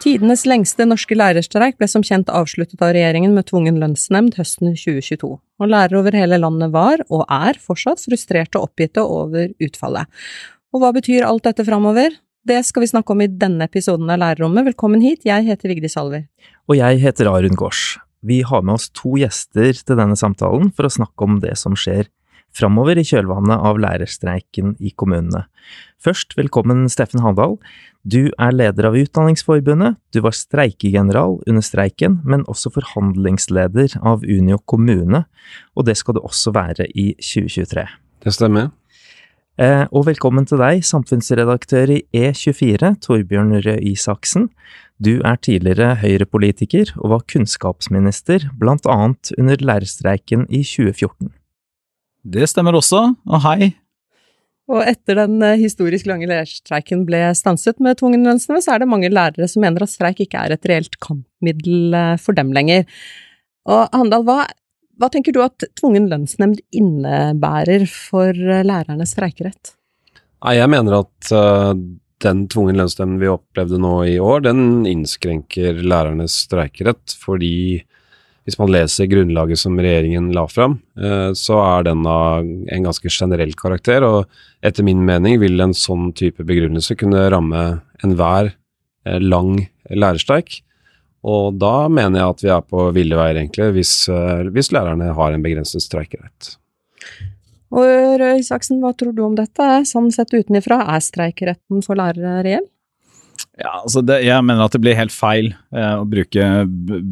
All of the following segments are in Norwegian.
Tidenes lengste norske lærerstreik ble som kjent avsluttet av regjeringen med tvungen lønnsnemnd høsten 2022, og lærere over hele landet var, og er, fortsatt frustrerte og oppgitte over utfallet. Og hva betyr alt dette framover? Det skal vi snakke om i denne episoden av Lærerrommet. Velkommen hit, jeg heter Vigdis Alver. Og jeg heter Arun Gaars. Vi har med oss to gjester til denne samtalen for å snakke om det som skjer framover i kjølvannet av lærerstreiken i kommunene. Først, velkommen Steffen Handal. Du er leder av Utdanningsforbundet, du var streikegeneral under streiken, men også forhandlingsleder av Unio kommune, og det skal du også være i 2023. Det stemmer. Eh, og velkommen til deg, samfunnsredaktør i E24, Torbjørn Røe Isaksen. Du er tidligere Høyre-politiker og var kunnskapsminister, blant annet under lærerstreiken i 2014. Det stemmer også, og hei. Og etter den eh, historisk lange lærerstreiken ble stanset med tvungen lønnsnemnd, så er det mange lærere som mener at streik ikke er et reelt kampmiddel eh, for dem lenger. Og Handal, hva, hva tenker du at tvungen lønnsnemnd innebærer for eh, lærernes streikerett? Jeg mener at uh, den tvungen lønnsnemnd vi opplevde nå i år, den innskrenker lærernes streikerett fordi hvis man leser grunnlaget som regjeringen la fram, eh, så er den av en ganske generell karakter. Og etter min mening vil en sånn type begrunnelse kunne ramme enhver eh, lang lærerstreik. Og da mener jeg at vi er på ville veier, egentlig, hvis, eh, hvis lærerne har en begrenset streikerett. Og Røe Isaksen, hva tror du om dette? Sånn sett utenifra, er streikeretten for lærere reell? Ja, altså det, Jeg mener at det blir helt feil eh, å bruke,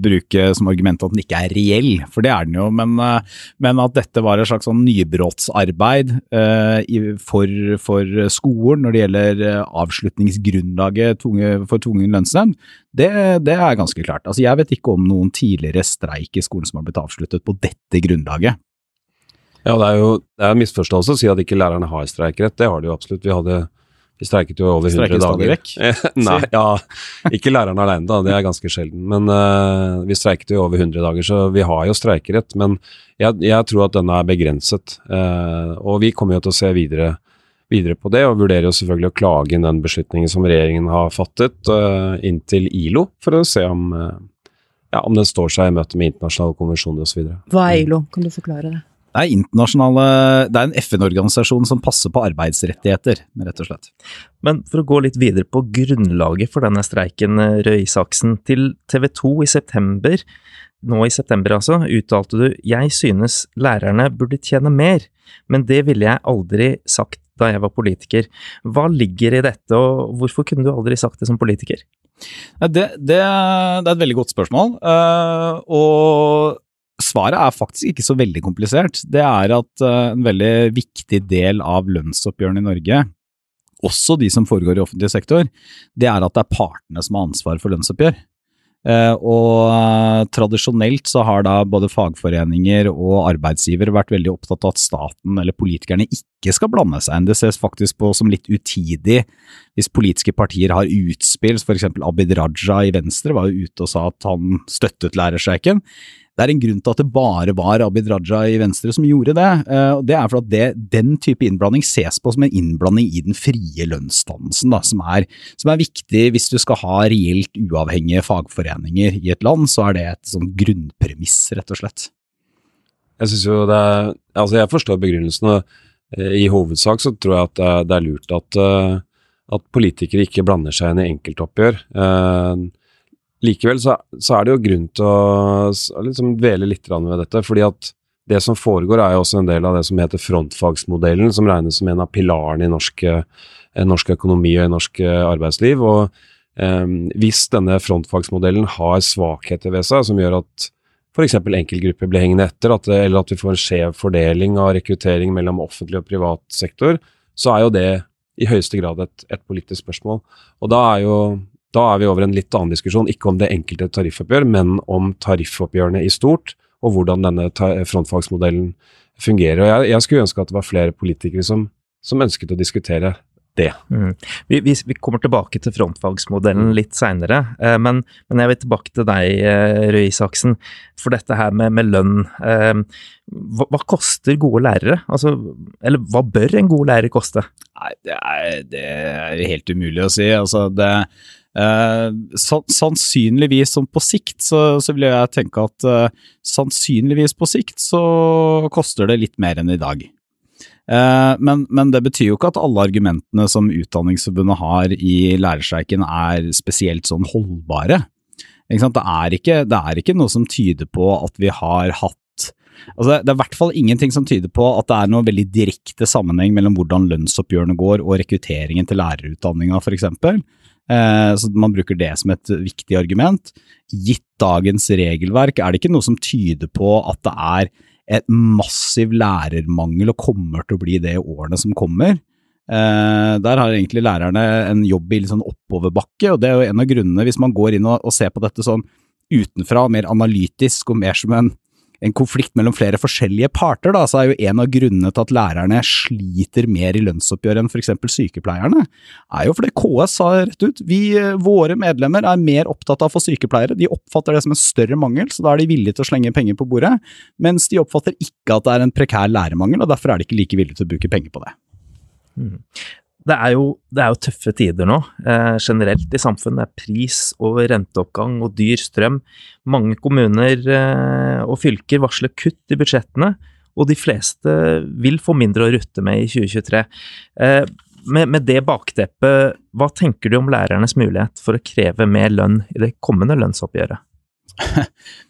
bruke, som argument at den ikke er reell, for det er den jo. Men, eh, men at dette var et slags sånn nybrottsarbeid eh, for, for, skolen når det gjelder eh, avslutningsgrunnlaget for tvungen lønnsnemnd, det, det, er ganske klart. Altså Jeg vet ikke om noen tidligere streik i skolen som har blitt avsluttet på dette grunnlaget. Ja, det er jo det er en misforståelse å si at ikke lærerne har streikerett. Det har de jo absolutt. Vi hadde vi streiket jo over 100 dager. Vekk, Nei, ja, ikke læreren alene, da, det er ganske sjelden. Men uh, vi streiket jo over 100 dager, så vi har jo streikerett. Men jeg, jeg tror at denne er begrenset. Uh, og vi kommer jo til å se videre, videre, på det, og vurderer jo selvfølgelig å klage inn den beslutningen som regjeringen har fattet, uh, inn til ILO, for å se om, ja, om den står seg i møte med internasjonale konvensjoner osv. Hva er ILO, kan du forklare det? Det er internasjonale Det er en FN-organisasjon som passer på arbeidsrettigheter, rett og slett. Men for å gå litt videre på grunnlaget for denne streiken, Røe Isaksen. Til TV 2 i september, nå i september altså, uttalte du jeg synes lærerne burde tjene mer, men det ville jeg aldri sagt da jeg var politiker. Hva ligger i dette, og hvorfor kunne du aldri sagt det som politiker? Det, det, det er et veldig godt spørsmål. Uh, og Svaret er faktisk ikke så veldig komplisert. Det er at uh, en veldig viktig del av lønnsoppgjørene i Norge, også de som foregår i offentlig sektor, det er at det er partene som har ansvar for lønnsoppgjør. Uh, og uh, tradisjonelt så har da både fagforeninger og arbeidsgivere vært veldig opptatt av at staten eller politikerne ikke skal blande seg inn. Det ses faktisk på som litt utidig hvis politiske partier har utspill, f.eks. Abid Raja i Venstre var jo ute og sa at han støttet lærerstreiken. Det er en grunn til at det bare var Abid Raja i Venstre som gjorde det. Eh, og Det er for at det, den type innblanding ses på som en innblanding i den frie lønnsdannelsen, da, som, er, som, er, viktig hvis du skal ha reelt uavhengige fagforeninger i et land. Så er det et sånn grunnpremiss, rett og slett. Jeg synes jo det er, altså jeg forstår begrunnelsen. eh, I hovedsak så tror jeg at det er lurt at, eh, at politikere ikke blander seg inn i enkeltoppgjør. Likevel så, så, er det jo grunn til å liksom dvele litt ved dette. fordi at det som foregår, er jo også en del av det som heter frontfagsmodellen, som regnes som en av pilarene i norsk, eh, norsk økonomi og i norsk eh, arbeidsliv. og eh, Hvis denne frontfagsmodellen har svakheter ved seg som gjør at f.eks. enkeltgrupper blir hengende etter, at, eller at vi får en skjev fordeling av rekruttering mellom offentlig og privat sektor, så er jo det i høyeste grad et, et politisk spørsmål. Og da er jo da er vi over en litt annen diskusjon, ikke om det enkelte tariffoppgjør, men om tariffoppgjørene i stort, og hvordan denne frontfagsmodellen fungerer. Og jeg, jeg skulle ønske at det var flere politikere som, som ønsket å diskutere det. Mm. Vi, vi, vi, kommer tilbake til frontfagsmodellen litt seinere, eh, men, men, jeg vil tilbake til deg, eh, Røe Isaksen. For dette her med, med lønn. Eh, hva, hva, koster gode lærere? Altså, eller hva bør en god lærer koste? Nei, det er, det er helt umulig å si. Altså, det Uh, sannsynligvis som på sikt, så, så, vil jeg tenke at eh, sannsynligvis på sikt så koster det litt mer enn i dag. Eh, men, men, det betyr jo ikke at alle argumentene som Utdanningsforbundet har i lærerstreiken er spesielt sånn holdbare. Det er, ikke, det, er ikke, noe som tyder på at vi har hatt Altså, det er i hvert fall ingenting som tyder på at det er noe veldig direkte sammenheng mellom hvordan lønnsoppgjørene går og rekrutteringen til lærerutdanninga, f.eks. Eh, så man bruker det som et viktig argument. Gitt dagens regelverk er det ikke noe som tyder på at det er et massiv lærermangel og kommer til å bli det i årene som kommer. Eh, der har egentlig lærerne en jobb i litt sånn oppoverbakke, og det er jo en av grunnene, hvis man går inn og, ser på dette sånn utenfra, mer analytisk og mer som en en konflikt mellom flere forskjellige parter, da, så er jo en av grunnene til at lærerne sliter mer i lønnsoppgjøret enn f.eks. sykepleierne, er jo fordi KS sa rett ut vi, våre medlemmer er mer opptatt av å få sykepleiere, de oppfatter det som en større mangel, så da er de villige til å slenge penger på bordet, mens de oppfatter ikke at det er en prekær lærermangel, og derfor er de ikke like villige til å bruke penger på det. Mm det er, jo, det er jo, tøffe tider nå, eh, generelt i samfunnet. Det er pris- og renteoppgang og dyr strøm. Mange kommuner eh, og fylker varsler kutt i budsjettene, og de fleste vil få mindre å rutte med i 2023. Eh, med, med, det bakteppet, hva tenker du om lærernes mulighet for å kreve mer lønn i det kommende lønnsoppgjøret?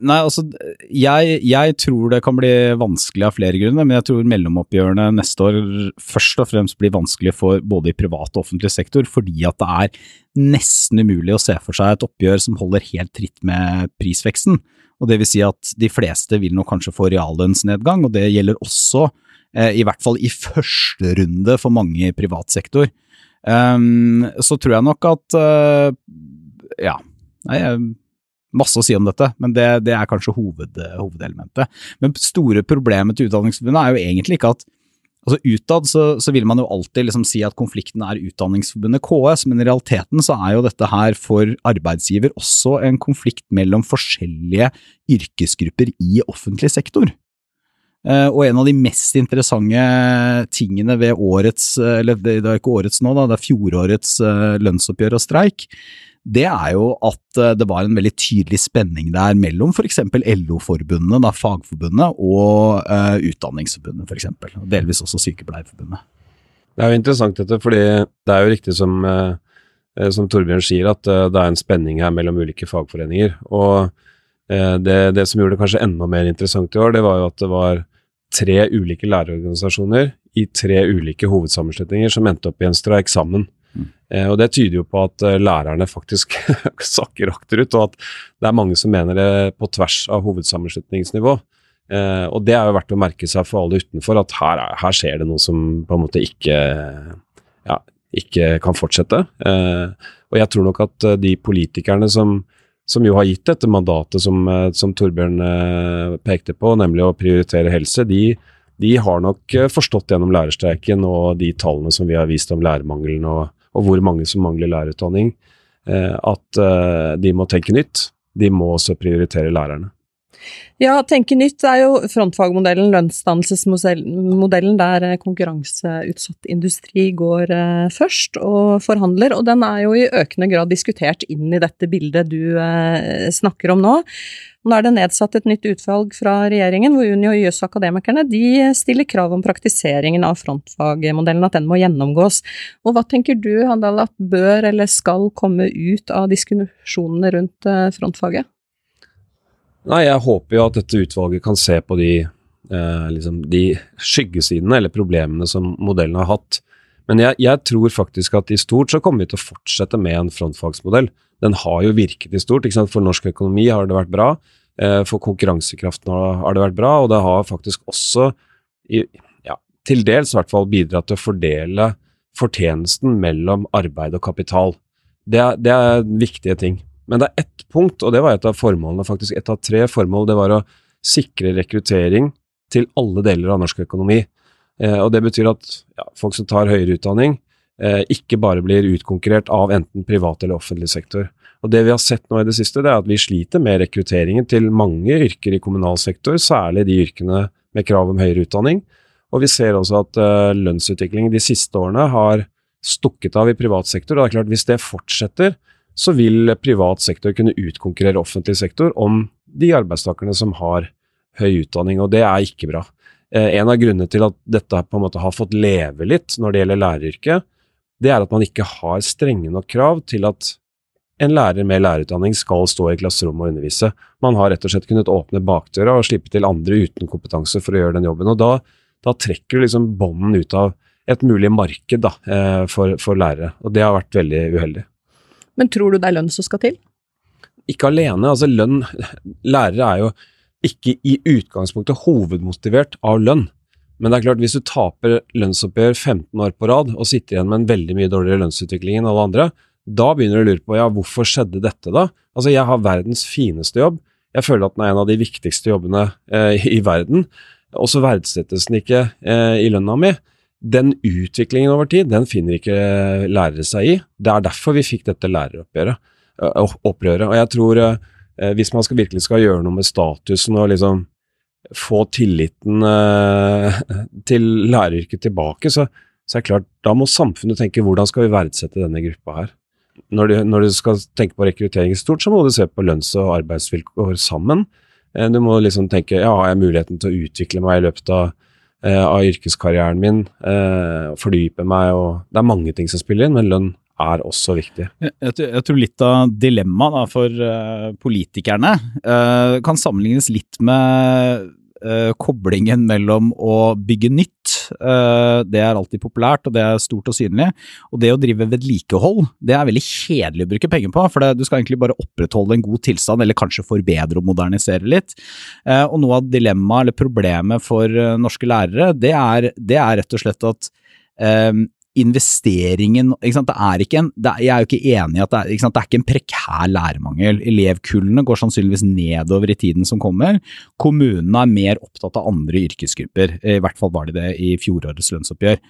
Nei, altså, jeg, jeg, tror det kan bli vanskelig av flere grunner, men jeg tror mellomoppgjørene neste år først og fremst blir vanskelig for både i privat og offentlig sektor, fordi at det er nesten umulig å se for seg et oppgjør som holder helt tritt med prisveksten. Og det vil si at de fleste vil nok kanskje få reallønnsnedgang, og det gjelder også, eh, i hvert fall i første runde for mange i privat sektor. Um, så tror jeg nok at uh, ja, nei, jeg masse å si om dette, men det, det er kanskje hoved, hovedelementet. Men store problemet til Utdanningsforbundet er jo egentlig ikke at altså Utad så, så, vil man jo alltid liksom si at konflikten er Utdanningsforbundet KS, men i realiteten så er jo dette her for arbeidsgiver også en konflikt mellom forskjellige yrkesgrupper i offentlig sektor. Uh, og en av de mest interessante tingene ved årets, eller det er ikke årets nå, da, det er fjorårets lønnsoppgjør og streik, det er jo at eh, det var en veldig tydelig spenning der mellom f.eks. LO-forbundet, da, Fagforbundet, og uh, Utdanningsforbundet f.eks. Og delvis også Sykepleierforbundet. Det er jo interessant dette, fordi det er jo riktig som, uh, som Torbjørn sier, at det er en spenning her mellom ulike fagforeninger. Og det, det, som gjorde det kanskje enda mer interessant i år, det var jo at det var tre ulike lærerorganisasjoner i tre ulike hovedsammenslutninger som endte opp i en streik sammen. Eh, og Det tyder jo på at eh, lærerne faktisk sakker akterut, og at det er mange som mener det på tvers av hovedsammenslutningsnivå. Eh, og Det er jo verdt å merke seg for alle utenfor, at her, her skjer det noe som på en måte ikke, ja, ikke kan fortsette. og jeg tror nok at de politikerne som, som jo har gitt dette mandatet som, som Torbjørn pekte på, nemlig å prioritere helse, de, de har nok forstått gjennom lærerstreiken og de tallene som vi har vist om lærermangelen og, og hvor mange som mangler lærerutdanning, eh, at eh, de må tenke nytt. De må også prioritere lærerne. Ja, tenke nytt er jo frontfagmodellen, lønnsdannelsesmodellen der eh, konkurranseutsatt industri går først og forhandler, og den er jo i økende grad diskutert inn i dette bildet du snakker om nå. Nå er det nedsatt et nytt utvalg fra regjeringen, hvor Unio og Jøssakademikerne de stiller krav om praktiseringen av frontfagmodellen, at den må gjennomgås. Og hva tenker du, Handal, at bør eller skal komme ut av diskusjonene rundt eh, frontfaget? Nei, jeg håper jo at dette utvalget kan se på de, eh, liksom de skyggesidene eller problemene som modellen har hatt. Men jeg, jeg, tror faktisk at i stort så kommer vi til å fortsette med en frontfagsmodell den har jo virket i stort. For norsk økonomi har det vært bra. Eh, for konkurransekraften har det vært bra, og det har faktisk også, ja, til dels i hvert fall, bidratt til å fordele fortjenesten mellom arbeid og kapital. Det det er viktige ting. Men det er ett punkt, og det var et av formålene, faktisk et av tre formål, det var å sikre rekruttering til alle deler av norsk økonomi. Eh, og det betyr at ja, folk som tar høyere utdanning, eh, ikke bare blir utkonkurrert av enten privat eller offentlig sektor. Og Det vi har sett nå i det siste, det er at vi sliter med rekrutteringen til mange yrker i kommunal sektor, særlig de yrkene med krav om høyere utdanning. Og vi ser også at eh, lønnsutviklingen de siste årene har stukket av i privat sektor. Og det er klart, hvis det fortsetter, så vil privat sektor kunne utkonkurrere offentlig sektor om de arbeidstakerne som har høy utdanning, og det er ikke bra. Eh, en av grunnene til at dette på en måte har fått leve litt når det gjelder læreryrket, det er at man ikke har strenge nok krav til at en lærer med lærerutdanning skal stå i klasserommet og undervise. Man har rett og slett kunnet åpne bakdøra og slippe til andre uten kompetanse for å gjøre den jobben. og Da, da trekker du liksom bånden ut av et mulig marked da, eh, for, for lærere, og det har vært veldig uheldig. Men tror du det er lønn som skal til? Ikke alene. altså lønn, Lærere er jo ikke i utgangspunktet hovedmotivert av lønn. Men det er klart, hvis du taper lønnsoppgjør 15 år på rad og sitter igjen med en veldig mye dårligere lønnsutvikling enn alle andre, da begynner du å lure på ja, hvorfor skjedde dette da? Altså, jeg har verdens fineste jobb. Jeg føler at den er en av de viktigste jobbene eh, i verden, og så verdsettes den ikke eh, i lønna mi. Den utviklingen over tid, den finner ikke lærere seg i. Det er derfor vi fikk dette læreroppgjøret. Eh, opprøret. Og jeg tror eh, hvis man skal, virkelig skal gjøre noe med statusen og liksom få tilliten eh, til læreryrket tilbake, så, så, er det klart, da må samfunnet tenke hvordan skal vi verdsette denne gruppa her. Når du, når du skal tenke på rekruttering stort, så må du se på lønns- og arbeidsvilkår sammen. Du må liksom tenke ja, har jeg muligheten til å utvikle meg i løpet av, av yrkeskarrieren min, fordype meg og Det er mange ting som spiller inn, men lønn er også viktig. Jeg, jeg tror litt av dilemmaet for uh, politikerne uh, kan sammenlignes litt med uh, koblingen mellom å bygge nytt, det er alltid populært og det er stort og synlig, og det å drive vedlikehold, det er veldig kjedelig å bruke penger på, for det, du skal egentlig bare opprettholde en god tilstand, eller kanskje forbedre og modernisere litt. og noe av dilemmaet eller problemet for norske lærere, det er, det er rett og slett at investeringen ikke sant? Det er ikke en, er, Jeg er jo ikke enig i at det er, ikke sant? det er ikke en prekær lærermangel. Elevkullene går sannsynligvis nedover i tiden som kommer. Kommunene er mer opptatt av andre yrkesgrupper. I hvert fall var de det i fjorårets lønnsoppgjør.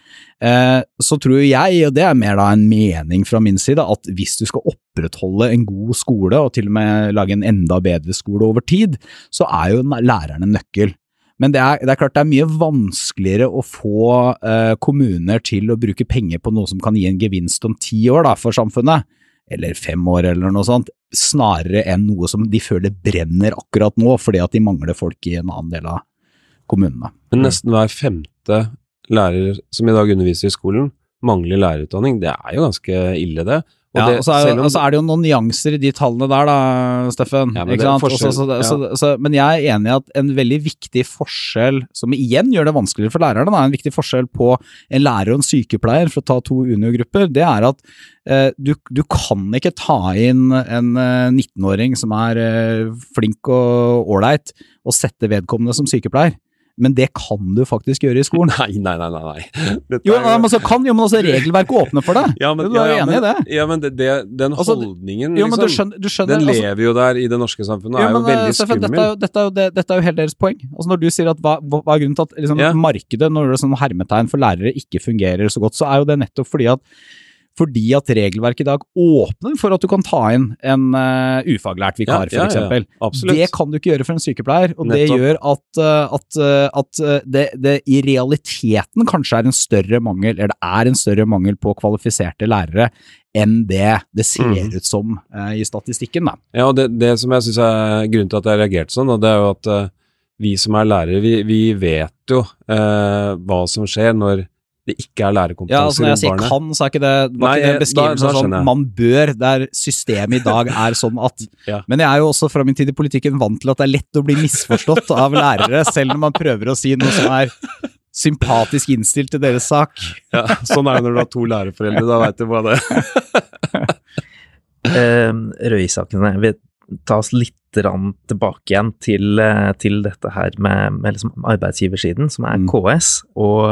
Eh, så tror jeg, og det er mer da en mening fra min side, at hvis du skal opprettholde en god skole, og til og med lage en enda bedre skole over tid, så er jo læreren en nøkkel. Men det er, det er, klart det er mye vanskeligere å få eh, kommuner til å bruke penger på noe som kan gi en gevinst om ti år da, for samfunnet, eller fem år eller noe sånt, snarere enn noe som de føler brenner akkurat nå fordi at de mangler folk i en annen del av kommunene. Men nesten hver femte lærer som i dag underviser i skolen, mangler lærerutdanning. Det er jo ganske ille, det. Og ja, det, og så er, om, er, det jo noen nyanser i de tallene der, da, Steffen. Ja, men, Også, så, så, så, men jeg er enig i at en veldig viktig forskjell, som igjen gjør det vanskeligere for lærerne, da, en viktig forskjell på en lærer og en sykepleier, for å ta to Unio-grupper, det er at eh, du, du, kan ikke ta inn en eh, 19-åring som er eh, flink og ålreit, og sette vedkommende som sykepleier men det kan du faktisk gjøre i skolen. Nei, nei, nei. nei. Dette jo, men så kan, jo, men altså, regelverket åpner for det. Ja, men, du er ja, ja, enig i det? Ja, men det, det, den altså, holdningen, liksom, du liksom, skjønner, du skjønner, den altså, lever jo der i det norske samfunnet, og er jo men, veldig Steffen, skummel. Dette er, jo, dette, er jo, det, dette er jo helt deres poeng. Altså, når du sier at hva, hva er grunnen til at liksom, markedet, når det er sånn hermetegn for lærere, ikke fungerer så godt, så er jo det nettopp fordi at fordi at regelverket i dag åpner for at du kan ta inn en uh, ufaglært vikar, ja, f.eks. Ja, ja, det kan du ikke gjøre for en sykepleier, og Nettopp. det gjør at, uh, at, uh, at det, det, i realiteten kanskje er en større mangel, eller det er en større mangel på kvalifiserte lærere enn det det ser mm. ut som i statistikken. Da. Ja, og det, det som jeg syns er grunnen til at jeg reagerte sånn, det er jo at vi som er lærere, vi, vi vet jo hva som skjer når det ikke er lærerkompetanse ja, altså Når jeg sier kan, så er ikke det, var ikke det beskrivelsen av sånn man bør, der systemet i dag er sånn at ja. Men jeg er jo også fra min tid i politikken vant til at det er lett å bli misforstått av lærere, selv når man prøver å si noe som er sympatisk innstilt til deres sak. Ja, sånn er det når du har to lærerforeldre, da veit du hva det er. uh, Røe Isaksen, ta oss litt tilbake igjen til, eh, til dette her med, med liksom arbeidsgiversiden, som er mm. KS, og,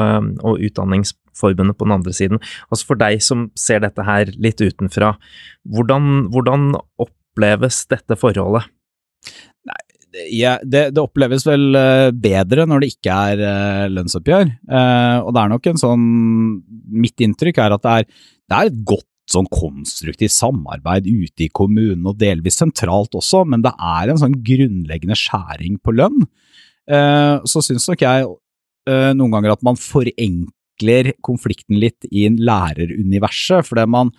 og, Utdanningsforbundet på den andre siden. Altså For deg som ser dette her litt utenfra, hvordan, hvordan oppleves dette forholdet? Nei, ja, det, det, oppleves vel uh, bedre når det ikke er uh, lønnsoppgjør. Og det er nok en sånn Mitt inntrykk er at det er, det er et godt sånn konstruktivt samarbeid ute i kommunen, og delvis sentralt også, men det er en sånn grunnleggende skjæring på lønn. så syns nok jeg noen ganger at man forenkler konflikten litt i læreruniverset, fordi man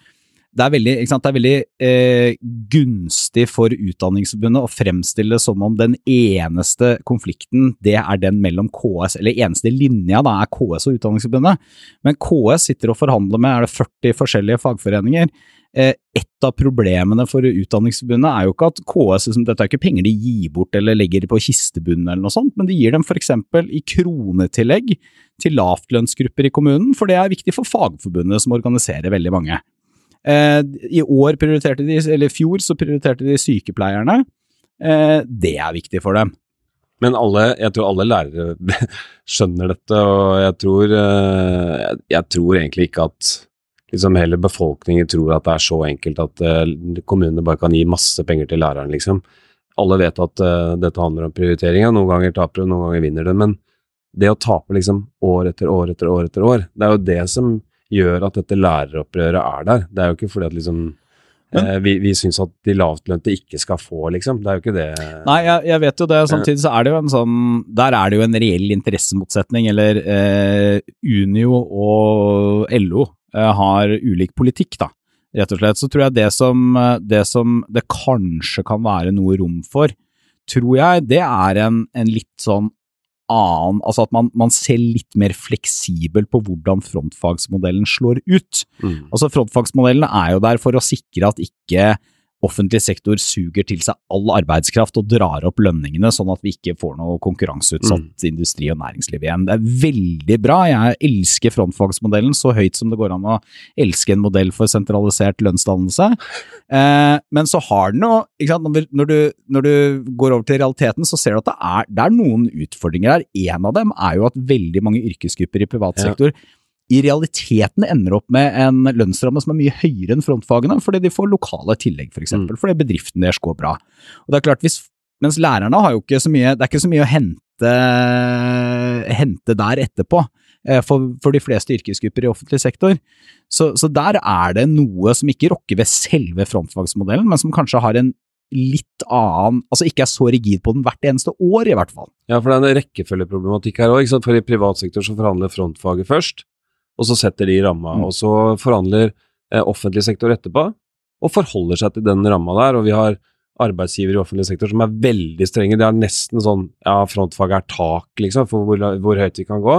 det er veldig, det er veldig eh, gunstig for Utdanningsforbundet å fremstille det som om den eneste konflikten det er den mellom KS, eller eneste linja da er KS og Utdanningsforbundet. Men KS sitter og forhandler med er det 40 forskjellige fagforeninger. Eh, et av problemene for Utdanningsforbundet er jo ikke at KS liksom, Dette er ikke penger de gir bort eller legger på kistebunnen eller noe sånt, men de gir dem f.eks. i kronetillegg til lavtlønnsgrupper i kommunen, for det er viktig for Fagforbundet som organiserer veldig mange. Eh, I år prioriterte de, eller i fjor så prioriterte de sykepleierne. Eh, det er viktig for dem. Men alle, jeg tror alle lærere skjønner dette, og jeg tror, eh, jeg tror egentlig ikke at liksom hele befolkningen tror at det er så enkelt at kommunene bare kan gi masse penger til læreren, liksom. Alle vet at dette handler om prioritering, noen ganger taper du, noen ganger vinner du, men det å tape liksom år etter år etter år etter år, det er jo det som gjør at dette læreropprøret er der. Det er jo ikke fordi at liksom men, eh, vi, vi syns at de lavtlønte ikke skal få, liksom. Det er jo ikke det Nei, jeg, jeg, vet jo det. Samtidig så er det jo en sånn Der er det jo en reell interessemotsetning, eller eh, Unio og LO eh, har ulik politikk, da. Rett og slett. Så tror jeg det som, det som det kanskje kan være noe rom for, tror jeg, det er en, en litt sånn annen Altså at man, man, ser litt mer fleksibel på hvordan frontfagsmodellen slår ut. Mm. Altså Frontfagsmodellen er jo der for å sikre at ikke offentlig sektor suger til seg all arbeidskraft og drar opp lønningene, sånn at vi ikke får noe konkurranseutsatt mm. industri og næringsliv igjen. Det er veldig bra. Jeg elsker frontfagsmodellen så høyt som det går an å elske en modell for sentralisert lønnsdannelse. Eh, men så har den jo når, når, du, når, du, går over til realiteten, så ser du at det er, det er noen utfordringer her. En av dem er jo at veldig mange yrkesgrupper i privat sektor ja i realiteten ender opp med en lønnsramme som er mye høyere enn frontfagene, fordi de får lokale tillegg, f.eks., for eksempel, mm. fordi bedriften deres går bra. Og det er klart, hvis, Mens lærerne har jo ikke så mye Det er ikke så mye å hente, hente der etterpå. Eh, for, for, de fleste yrkesgrupper i offentlig sektor. Så, så, der er det noe som ikke rokker ved selve frontfagsmodellen, men som kanskje har en litt annen Altså ikke er så rigid på den hvert eneste år, i hvert fall. Ja, for det er en rekkefølgeproblematikk her òg. For i privat sektor så forhandler frontfaget først og så setter de ramma. Mm. Og så forhandler eh, offentlig sektor etterpå, og forholder seg til den ramma der. Og vi har arbeidsgivere i offentlig sektor som er veldig strenge. Det er nesten sånn ja, frontfag er tak, liksom, for hvor, hvor, høyt vi kan gå.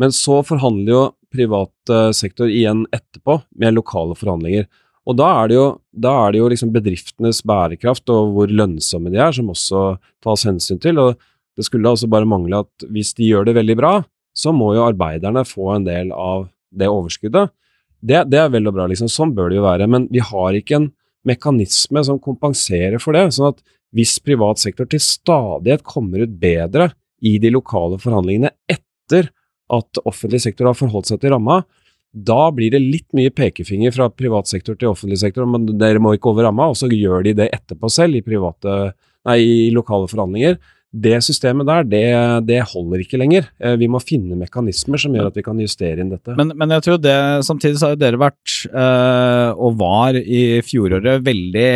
Men så forhandler jo privat eh, sektor igjen etterpå, med lokale forhandlinger. Og da er det jo, er det jo liksom bedriftenes bærekraft og hvor lønnsomme de er, som også tas hensyn til. Og det skulle da også bare mangle at hvis de gjør det veldig bra, så må jo arbeiderne få en del av det overskuddet. Det, det, er vel og bra, liksom. Sånn bør det jo være. Men vi har ikke en mekanisme som kompenserer for det. sånn at hvis privat sektor til stadighet kommer ut bedre i de lokale forhandlingene etter at offentlig sektor har forholdt seg til ramma, da blir det litt mye pekefinger fra privat sektor til offentlig sektor, men dere må ikke over ramma, og så gjør de det etterpå selv i, private, nei, i lokale forhandlinger. Det systemet der, det, det, holder ikke lenger. Eh, vi må finne mekanismer som gjør at vi kan justere inn dette. Men, men jeg tror det, samtidig så har jo dere vært, øh, og var i fjoråret, veldig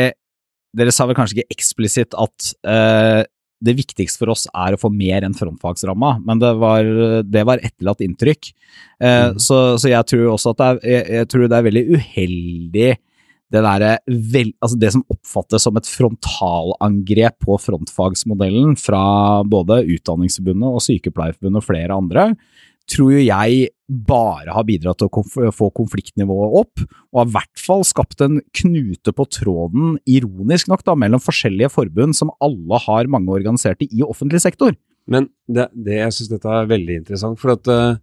Dere sa vel kanskje ikke eksplisitt at øh, det viktigste for oss er å få mer enn frontfagsramma, men det var, det var etterlatt inntrykk. Eh, mm. så, så, jeg tror også at det er, jeg, jeg tror det er veldig uheldig det, der, vel, altså det som oppfattes som et frontalangrep på frontfagsmodellen fra både Utdanningsforbundet og Sykepleierforbundet og flere andre, tror jo jeg bare har bidratt til å få konfliktnivået opp, og har i hvert fall skapt en knute på tråden, ironisk nok, da, mellom forskjellige forbund som alle har mange organiserte i offentlig sektor. Men det, det jeg synes dette er veldig interessant, for at uh,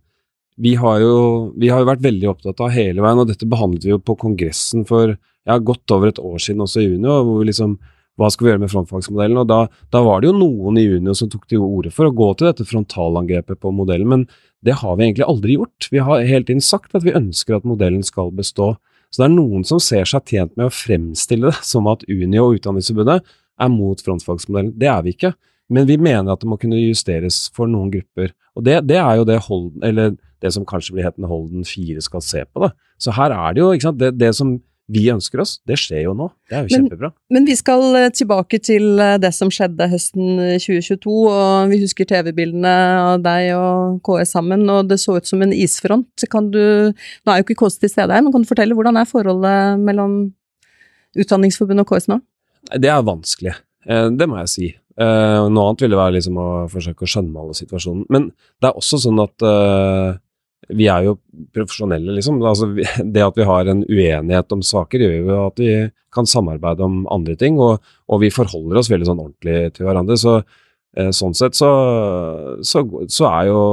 vi, har jo, vi har vært veldig opptatt av hele veien, og dette behandlet vi jo på kongressen for ja, godt over et år siden, også i juni. hvor vi liksom hva skal vi gjøre med frontfagsmodellen? Og da, da, var det jo noen i juni som tok til orde for å gå til dette frontalangrepet på modellen, men det har vi egentlig aldri gjort. Vi har hele tiden sagt at vi ønsker at modellen skal bestå. Så det er noen som ser seg tjent med å fremstille det som at Unio og Utdanningsforbundet er mot frontfagsmodellen. Det er vi ikke. Men vi mener at det må kunne justeres for noen grupper. Og det, det er jo det Holden, eller det som kanskje blir hetende Holden 4 skal se på. da. Så her er det jo, ikke sant, det, det som vi ønsker oss, det skjer jo nå. Det er jo kjempebra. Men vi skal eh, tilbake til eh, det som skjedde høsten 2022, og vi husker TV-bildene av deg og KS sammen, og det så ut som en isfront. Kan du, nå er jo ikke KS til stede her, men kan du fortelle hvordan er forholdet mellom Utdanningsforbundet og KS nå? Det er vanskelig, eh, det må jeg si. Eh, Noe annet ville være liksom å forsøke å skjønnmale situasjonen. Men det er også sånn at uh, vi er jo profesjonelle, liksom. Altså, det at vi har en uenighet om saker, gjør jo at vi kan samarbeide om andre ting, og, og vi forholder oss veldig sånn ordentlig til hverandre. Så uh, sånn sett så, så, så er jo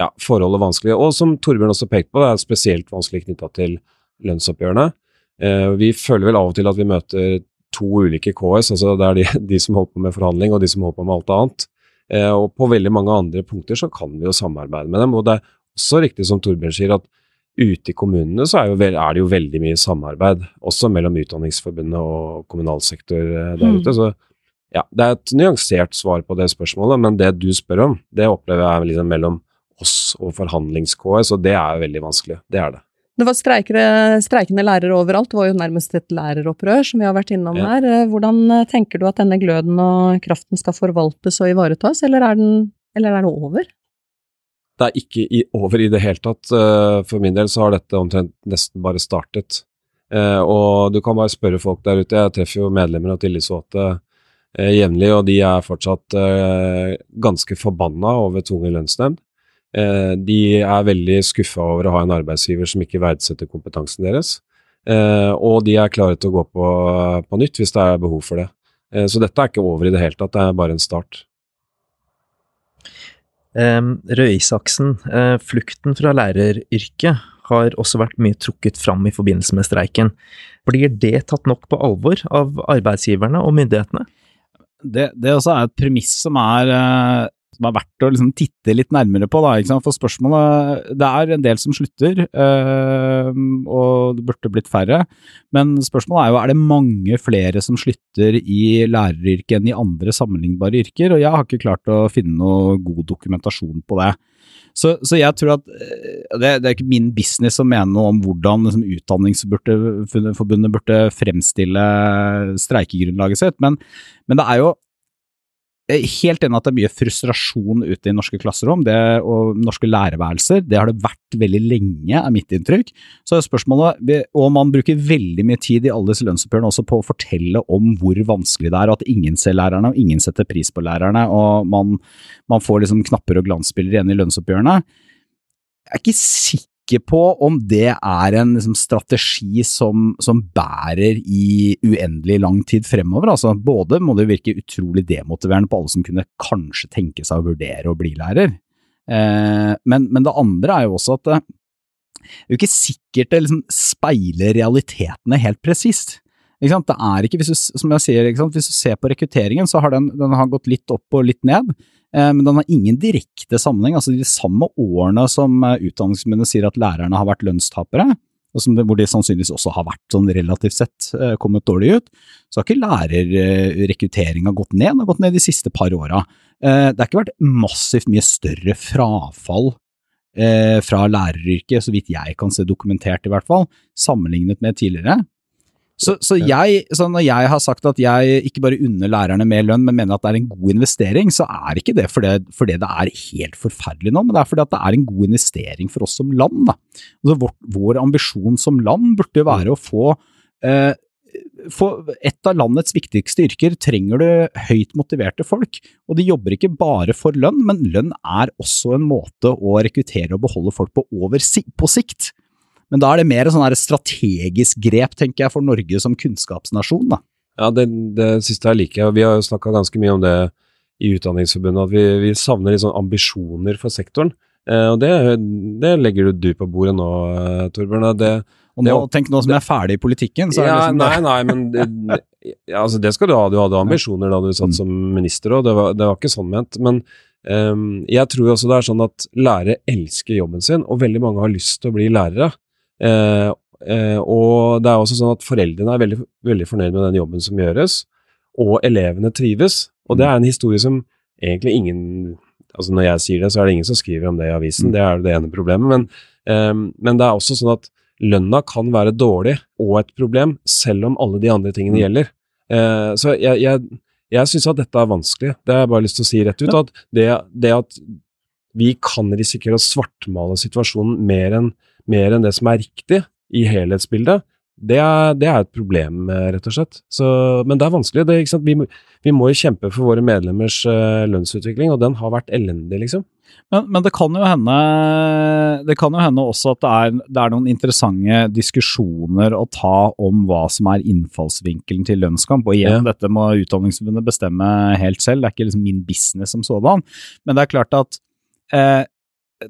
ja, forholdet vanskelig. Og som Torbjørn også pekte på, det er spesielt vanskelig knytta til lønnsoppgjørene. Vi føler vel av og til at vi møter to ulike KS, altså det er de, de som holder på med forhandling og de som holder på med alt annet. Eh, og på veldig mange andre punkter så kan vi jo samarbeide med dem. Og det er også riktig som Torbjørn sier, at ute i kommunene så er, jo, vel- er det jo veldig mye samarbeid, også mellom Utdanningsforbundet og kommunal sektor der der Mm. ute. Så ja, det er et nyansert svar på det spørsmålet, men det du spør om, det opplever jeg liksom mellom oss og forhandlings-KS, og det er veldig vanskelig. Det er det. Det var streikere, streikende lærere overalt, det var jo nærmest et læreropprør som vi har vært innom Ja. her. Eh, Hvordan eh, tenker du at denne gløden og kraften skal forvaltes og ivaretas, eller er, den, eller er det over? Det er ikke i, over i det hele tatt. Eh, For min del så har dette omtrent nesten bare startet. Og du kan bare spørre folk der ute. Jeg treffer jo medlemmer av tillitsvalgte eh, jevnlig, og de er fortsatt ganske forbanna over tvungen lønnsnemnd. Eh, De er veldig skuffa over å ha en arbeidsgiver som ikke verdsetter kompetansen deres. Eh, Og de er klare til å gå på, på nytt hvis det er behov for det. Eh, Så dette er ikke over i det hele tatt, det er bare en start. Um, Røe Isaksen, eh, flukten fra læreryrket har også vært mye trukket fram i forbindelse med streiken. Blir det tatt nok på alvor av arbeidsgiverne og myndighetene? det, det også er et premiss som er, som er verdt å liksom titte litt nærmere på. Da? For spørsmålet Det er en del som slutter, øh, og det burde blitt færre. Men spørsmålet er jo er det mange flere som slutter i læreryrket enn i andre sammenlignbare yrker, og jeg har ikke klart å finne noe god dokumentasjon på det. Så, så jeg tror at eh, det, det er ikke min business å mene noe om hvordan liksom, Utdanningsforbundet burde fremstille streikegrunnlaget sitt, men, men det er jo helt enig at det er mye frustrasjon ute i norske klasserom det, og norske lærerværelser. Det har det vært veldig lenge, er mitt inntrykk. Så er spørsmålet, Og man bruker veldig mye tid i alle disse lønnsoppgjørene også på å fortelle om hvor vanskelig det er, og at ingen ser lærerne, og ingen setter pris på lærerne, og man, man får liksom knapper og glansbilder igjen i lønnsoppgjørene. Jeg er ikke sikker på om det er en liksom, strategi som, som bærer i uendelig lang tid fremover. Altså, både må det virke utrolig demotiverende på alle som kunne kanskje tenke seg å vurdere å bli lærer, eh, men, men det andre er jo også at det, det er jo ikke sikkert det liksom speiler realitetene helt presist. Det er ikke, hvis du, som jeg sier, hvis du ser på rekrutteringen, så har den, den har gått litt opp og litt ned. Eh, Men den har ingen direkte sammenheng. altså De samme årene som eh, Utdanningsforbundet sier at lærerne har vært lønnstapere, og som hvor de sannsynligvis også har vært sånn relativt sett eh, kommet dårlig ut, så har ikke lærerrekrutteringa gått ned, den har gått ned de siste par åra. Eh, Det har ikke vært massivt mye større frafall eh, fra læreryrket, så vidt jeg kan se dokumentert i hvert fall, sammenlignet med tidligere. Så, så, jeg, så når jeg har sagt at jeg ikke bare unner lærerne mer lønn, men mener at det er en god investering, så er ikke det fordi, fordi det er helt forferdelig nå, men det er fordi det er en god investering for oss som land. Altså vår, vår ambisjon som land burde være å få eh, for et av landets viktigste yrker trenger du høyt motiverte folk, og de jobber ikke bare for lønn, men lønn er også en måte å rekruttere og beholde folk på over på sikt. Men da er det mer et strategisk grep, tenker jeg, for Norge som kunnskapsnasjon. da. Ja, det, det siste her liker jeg. Vi har jo snakka ganske mye om det i Utdanningsforbundet, at vi, vi savner litt sånn ambisjoner for sektoren. Eh, og det, det legger du på bordet nå, eh, Torbjørn. Det, Og nå, Det- tenk nå som jeg er ferdig i politikken, så det ja, liksom nei, nei, men det, ja, altså, det skal du ha. Du hadde ambisjoner da du satt Mm. som minister òg, det, var- det var ikke sånn ment. Men um, jeg tror også det er sånn at lærere elsker jobben sin, og veldig mange har lyst til å bli lærere. Eh, eh, og det er også sånn at foreldrene er veldig, veldig fornøyd med den jobben som gjøres, og elevene trives. Og det er en historie som egentlig ingen altså Når jeg sier det, så er det ingen som skriver om det i avisen, det er det ene problemet. Men, eh, men det er også sånn at lønna kan være dårlig og et problem, selv om alle de andre tingene gjelder. Uh, så jeg, jeg, jeg syns at dette er vanskelig. Det har jeg bare lyst til å si rett ut. At det, det at vi kan risikere å svartmale situasjonen mer enn, mer enn det som er riktig i helhetsbildet, det er, det er, et problem, eh, rett og slett. Så, men det er vanskelig. Det, vi, vi, må jo kjempe for våre medlemmers uh, lønnsutvikling, og den har vært elendig, liksom. Men, men, det kan jo hende det kan jo hende også at det er, det er, noen interessante diskusjoner å ta om hva som er innfallsvinkelen til lønnskamp. Og igjen, ja. dette må Utdanningsforbundet bestemme helt selv, det er ikke liksom min business som sådan. Men det er klart at eh,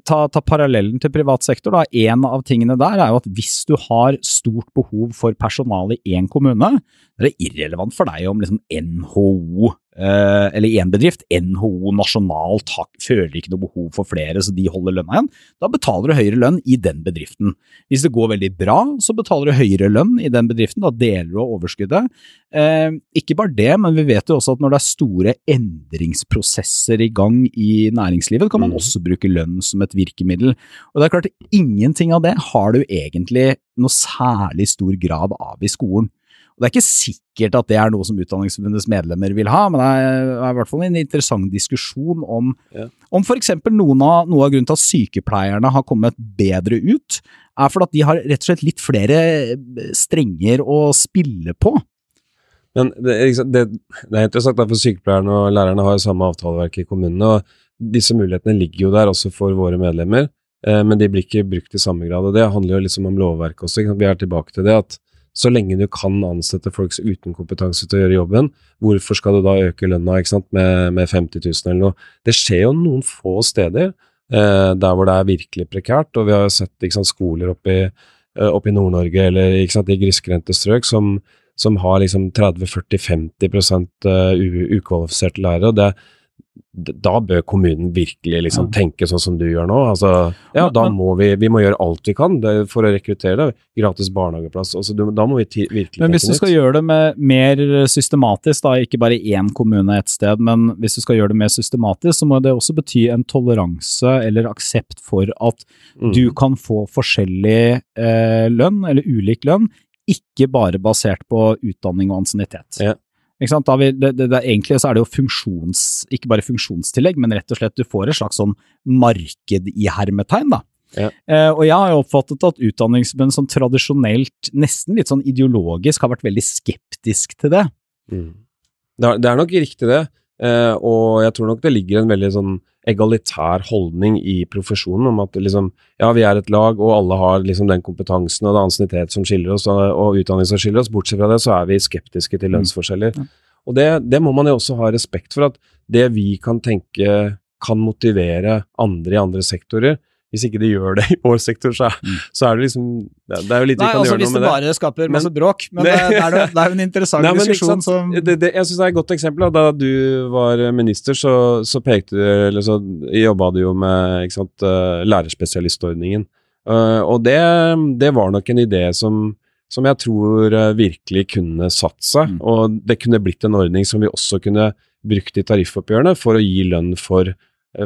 ta, ta, parallellen til privat sektor. En av tingene der er jo at hvis du har stort behov for personale i én kommune, det er irrelevant for deg om liksom NHO eller én bedrift, NHO nasjonalt føler ikke noe behov for flere, så de holder lønna igjen. Da betaler du høyere lønn i den bedriften. Hvis det går veldig bra, så betaler du høyere lønn i den bedriften. Da deler du av overskuddet. Eh, ikke bare det, men vi vet jo også at når det er store endringsprosesser i gang i næringslivet, kan man mm. også bruke lønn som et virkemiddel. Og det er klart, ingenting av det har du egentlig noe særlig stor grad av i skolen. Og Det er ikke sikkert at det er noe som Utdanningsforbundets medlemmer vil ha, men det er, i hvert fall en interessant diskusjon om, ja. om f.eks. Noen av, noe av grunnen til at sykepleierne har kommet bedre ut, er fordi at de har rett og slett litt flere strenger å spille på. Men det, det, det er interessant, for sykepleierne og lærerne har jo samme avtaleverk i kommunene. og Disse mulighetene ligger jo der også for våre medlemmer, eh, men de blir ikke brukt i samme grad. og Det handler jo liksom om lovverket også. Vi er tilbake til det at så lenge du kan ansette folk uten kompetanse til å gjøre jobben, hvorfor skal du da øke lønna med, med 50 000 eller noe? Det skjer jo noen få steder eh, der hvor det er virkelig prekært, og vi har sett sant, skoler oppe i, eh, opp i Nord-Norge eller sant, i grisgrendte strøk som, som har liksom 30-40-50 uh, ukvalifiserte lærere. og det da bør kommunen virkelig liksom tenke sånn som du gjør nå. Altså, ja, da må vi, vi må gjøre alt vi kan for å rekruttere det. Gratis barnehageplass. Altså, da må vi virkelig tenke Men hvis du skal gjøre det med, mer systematisk, da, ikke bare én kommune et sted, men hvis du skal gjøre det mer systematisk, så må det også bety en toleranse eller aksept for at mm. du kan få forskjellig eh, lønn, eller ulik lønn, ikke bare basert på utdanning og ansiennitet. Ja. Vi, det, det, det, egentlig så er det jo funksjons, ikke bare funksjonstillegg, men rett og slett du får et slags sånn marked i hermetegn. da. Ja. Eh, og jeg har jo oppfattet at utdanningsbønn som tradisjonelt, nesten litt sånn ideologisk, har vært veldig skeptisk til det. Mm. Det, er, det, er, nok riktig det, eh, og jeg tror nok det ligger en veldig sånn egalitær holdning i profesjonen om at liksom, ja, vi er et lag, og alle har liksom den kompetansen og den ansiennitet som skiller oss, og, og, utdanning som skiller oss. Bortsett fra det, så er vi skeptiske til mm. lønnsforskjeller. Mm. Og det, det, må man jo også ha respekt for, at det vi kan tenke kan motivere andre i andre sektorer, hvis ikke de gjør det i vår sektor, så, mm. så er det liksom Det, det er jo litt Nei, vi kan altså, gjøre noe med det. Hvis det bare skaper masse bråk. Men det, det, er, det, er jo en interessant Nei, diskusjon som Jeg syns det er et godt eksempel. Da du var minister, så, så pekte eller så jobba du jo med ikke sant, eh, lærerspesialistordningen. Uh, og det, det, var nok en idé som, som jeg tror virkelig kunne satt seg. Mm. Og det kunne blitt en ordning som vi også kunne brukt i tariffoppgjørene for å gi lønn for,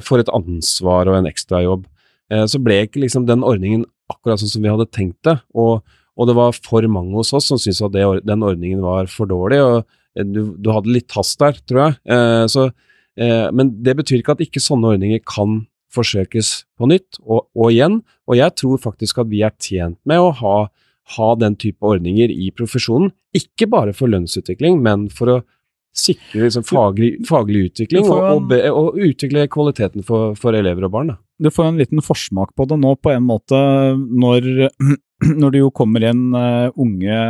for et ansvar og en ekstrajobb. Eh, så ble ikke liksom den ordningen akkurat sånn som vi hadde tenkt det. Og, og det var for mange hos oss som syntes at det, den ordningen var for dårlig. og eh, du, du hadde litt hast der, tror jeg. Eh, så, eh, men det betyr ikke at ikke sånne ordninger kan forsøkes på nytt og, og, igjen. Og jeg tror faktisk at vi er tjent med å ha, ha den type ordninger i profesjonen. Ikke bare for lønnsutvikling, men for å sikre liksom, faglig, faglig, utvikling og, og, og, utvikle kvaliteten for, for elever og barn. Da du får en liten forsmak på det nå, på en måte, når, når det jo kommer inn uh, unge,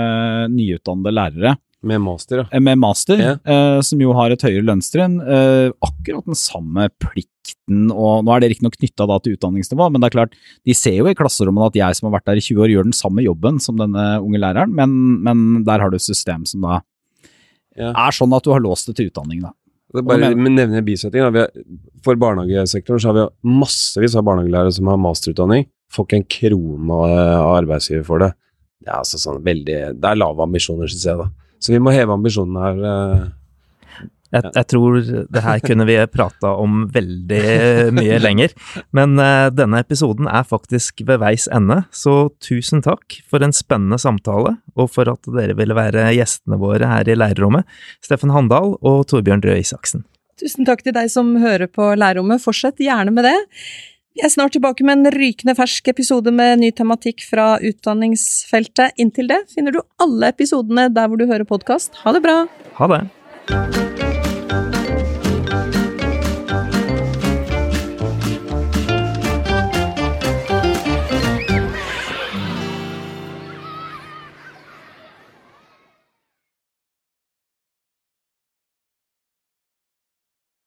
nyutdannede lærere. Med master, ja. Eh, med master, ja. Eh, som jo har et høyere lønnstrinn. Eh, akkurat den samme plikten, og nå er det riktignok knytta til utdanningsnivå, men det er klart, de ser jo i klasserommet at jeg som har vært der i 20 år, gjør den samme jobben som denne unge læreren, men, men der har du et system som da ja. er sånn at du har låst det til utdanning, da. Det bare nevne bisetting. For barnehagesektoren så har vi massevis av barnehagelærere som har masterutdanning. Får ikke en krone av arbeidsgiver for det. Det er altså sånn veldig Det er lave ambisjoner, syns jeg, da. Så vi må heve ambisjonene her. Jeg, jeg tror det her kunne vi prata om veldig mye lenger, men uh, denne episoden er faktisk ved veis ende, så tusen takk for en spennende samtale, og for at dere ville være gjestene våre her i lærerrommet, Steffen Handal og Torbjørn Røe Isaksen. Tusen takk til deg som hører på lærerrommet, fortsett gjerne med det. Vi er snart tilbake med en rykende fersk episode med ny tematikk fra utdanningsfeltet. Inntil det finner du alle episodene der hvor du hører podkast. Ha det bra! Ha det!